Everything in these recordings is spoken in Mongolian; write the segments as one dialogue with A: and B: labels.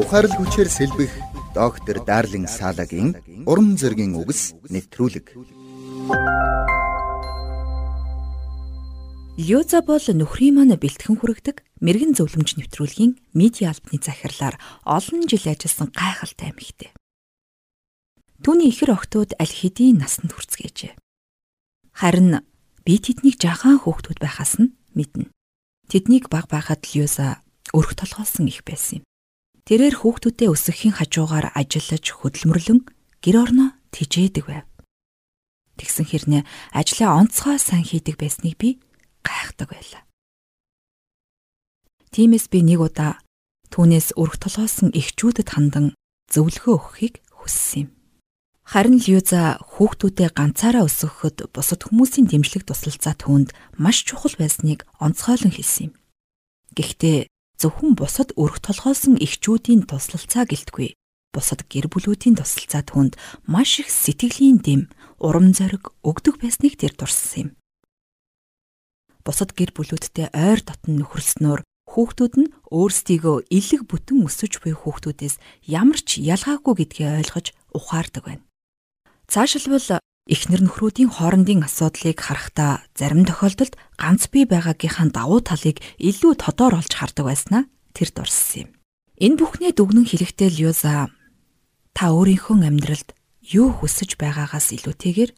A: Ухаарл хүчээр сэлбэх доктор Дарлин Салагийн урам зоригийн үгс нэвтрүүлэг.
B: Лёза бол нөхрийн маань бэлтгэн хүрэгдэг мэрэгэн зөвлөмж нэвтрүүлгийн медиа албаны захирлаар олон жил ажилласан гайхалтай эмэгтэй. Түүний ихэр охтууд аль хэдийн насанд хүрцгээжээ. Харин би тэднийг жаахан хүүхдүүд байхаас нь мэднэ. Тэднийг баг байхад Лёза өрх толгоолсон их байсан юм. Тэрээр хүүхдүүдээ өсгөхийн хажуугаар ажиллаж хөдөлмөрлөн гэр орноо тижээдэг байв. Тэгсэн хэрнээ ажлаа онцгой сайн хийдэг байсныг би гайхдаг байлаа. Тиймээс би нэг удаа түүнээс өрх толгоосон эхчүүдэд хандан зөвлөгөө өгөхийг хүссэн юм. Харин Льюза хүүхдүүдээ ганцаараа өсгөхөд бусад хүмүүсийн дэмжлэг тусалцаа түүнд маш чухал байсныг онцгойлон хэлсэн юм. Гэхдээ зөвхөн бусад өрх толгоосон эхчүүдийн туслалцаа гэлтгүй бусад гэр бүлүүдийн тусалцаа түүнд маш их сэтгэлийн дэм, урам зориг өгдөг байсныг тэр дурссан юм бусад гэр бүлүүдтэй ойр дотн нөхөрлснөөр хүүхдүүд нь өөрсдийгөө элэг бүтэн өсөж буй хүүхдүүдээс ямар ч ялгаагүй гэдгээ ойлгож ухаардаг байна. Цаашилбал эхнэр нөхрүүдийн хоорондын асуудлыг харахтаа зарим тохиолдолд ганц бие байгаагийнхаа давуу талыг илүү тодор олж хардаг байснаа тэр дурссан юм. Энэ бүхнээ дүгнэн хэлэхдээ Льюза та өөрийнхөө амьдралд юу хүсэж байгаагаас илүүтэйгээр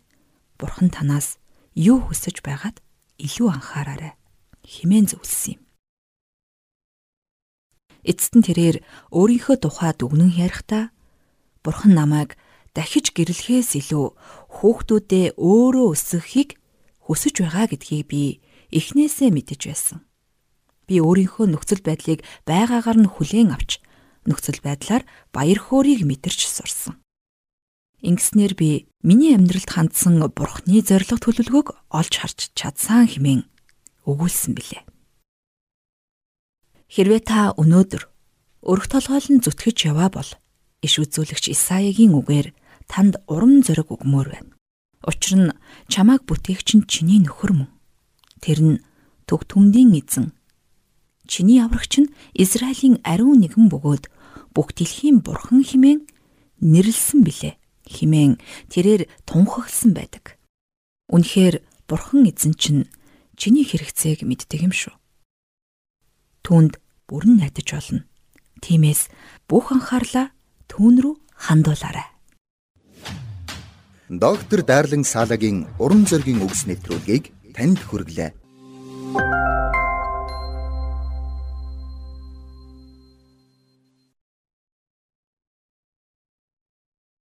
B: бурхан танаас юу хүсэж байгааг илүү анхаараарай химэн зөвлөсөн юм. Эцэст нь тэрээр өөрийнхөө тухай дүгнэн ярихдаа Бурхан намайг дахиж гэрлэхээс илүү хүүхдүүдээ өөрөө өсгөхийг хүсэж байгаа гэдгийг би эхнээсээ мэдэж байсан. Би өөрийнхөө нөхцөл байдлыг байгаагаар нь хүлээн авч нөхцөл байдлаар баяр хөөргийг мэдэрч сурсан. Ингэснээр би миний амьдралд хандсан бурхны зориг төлөвлөгөөг олж харж чадсан хэмээн өгүүлсэн билээ. Хэрвээ та өнөөдөр өрх толгойлон зүтгэж яваа бол иш үзүүлэгч Исаягийн үгээр танд урам зориг өгмөр байна. Учир нь чамааг бүтээгч нь чиний нөхөр мөн. Тэр нь төг түмдийн эзэн. Чиний аврагч нь Израилийн ариун нэгэн бөгөөд бүх дэлхийн бурхан химэн нэрлсэн билээ химэн тэрээр тунхагласан байдаг. Үнэхээр бурхан эзэн чинь чиний хэрэгцээг мэддэг юм шүү. Түүнд бүрэн найдаж болно. Тиймээс бүх анхаарлаа түүн рүү хандуулаарай.
A: Доктор Дарлин Салагийн уран зөгийн өгс нэвтрүүлгийг танд хүргэлээ.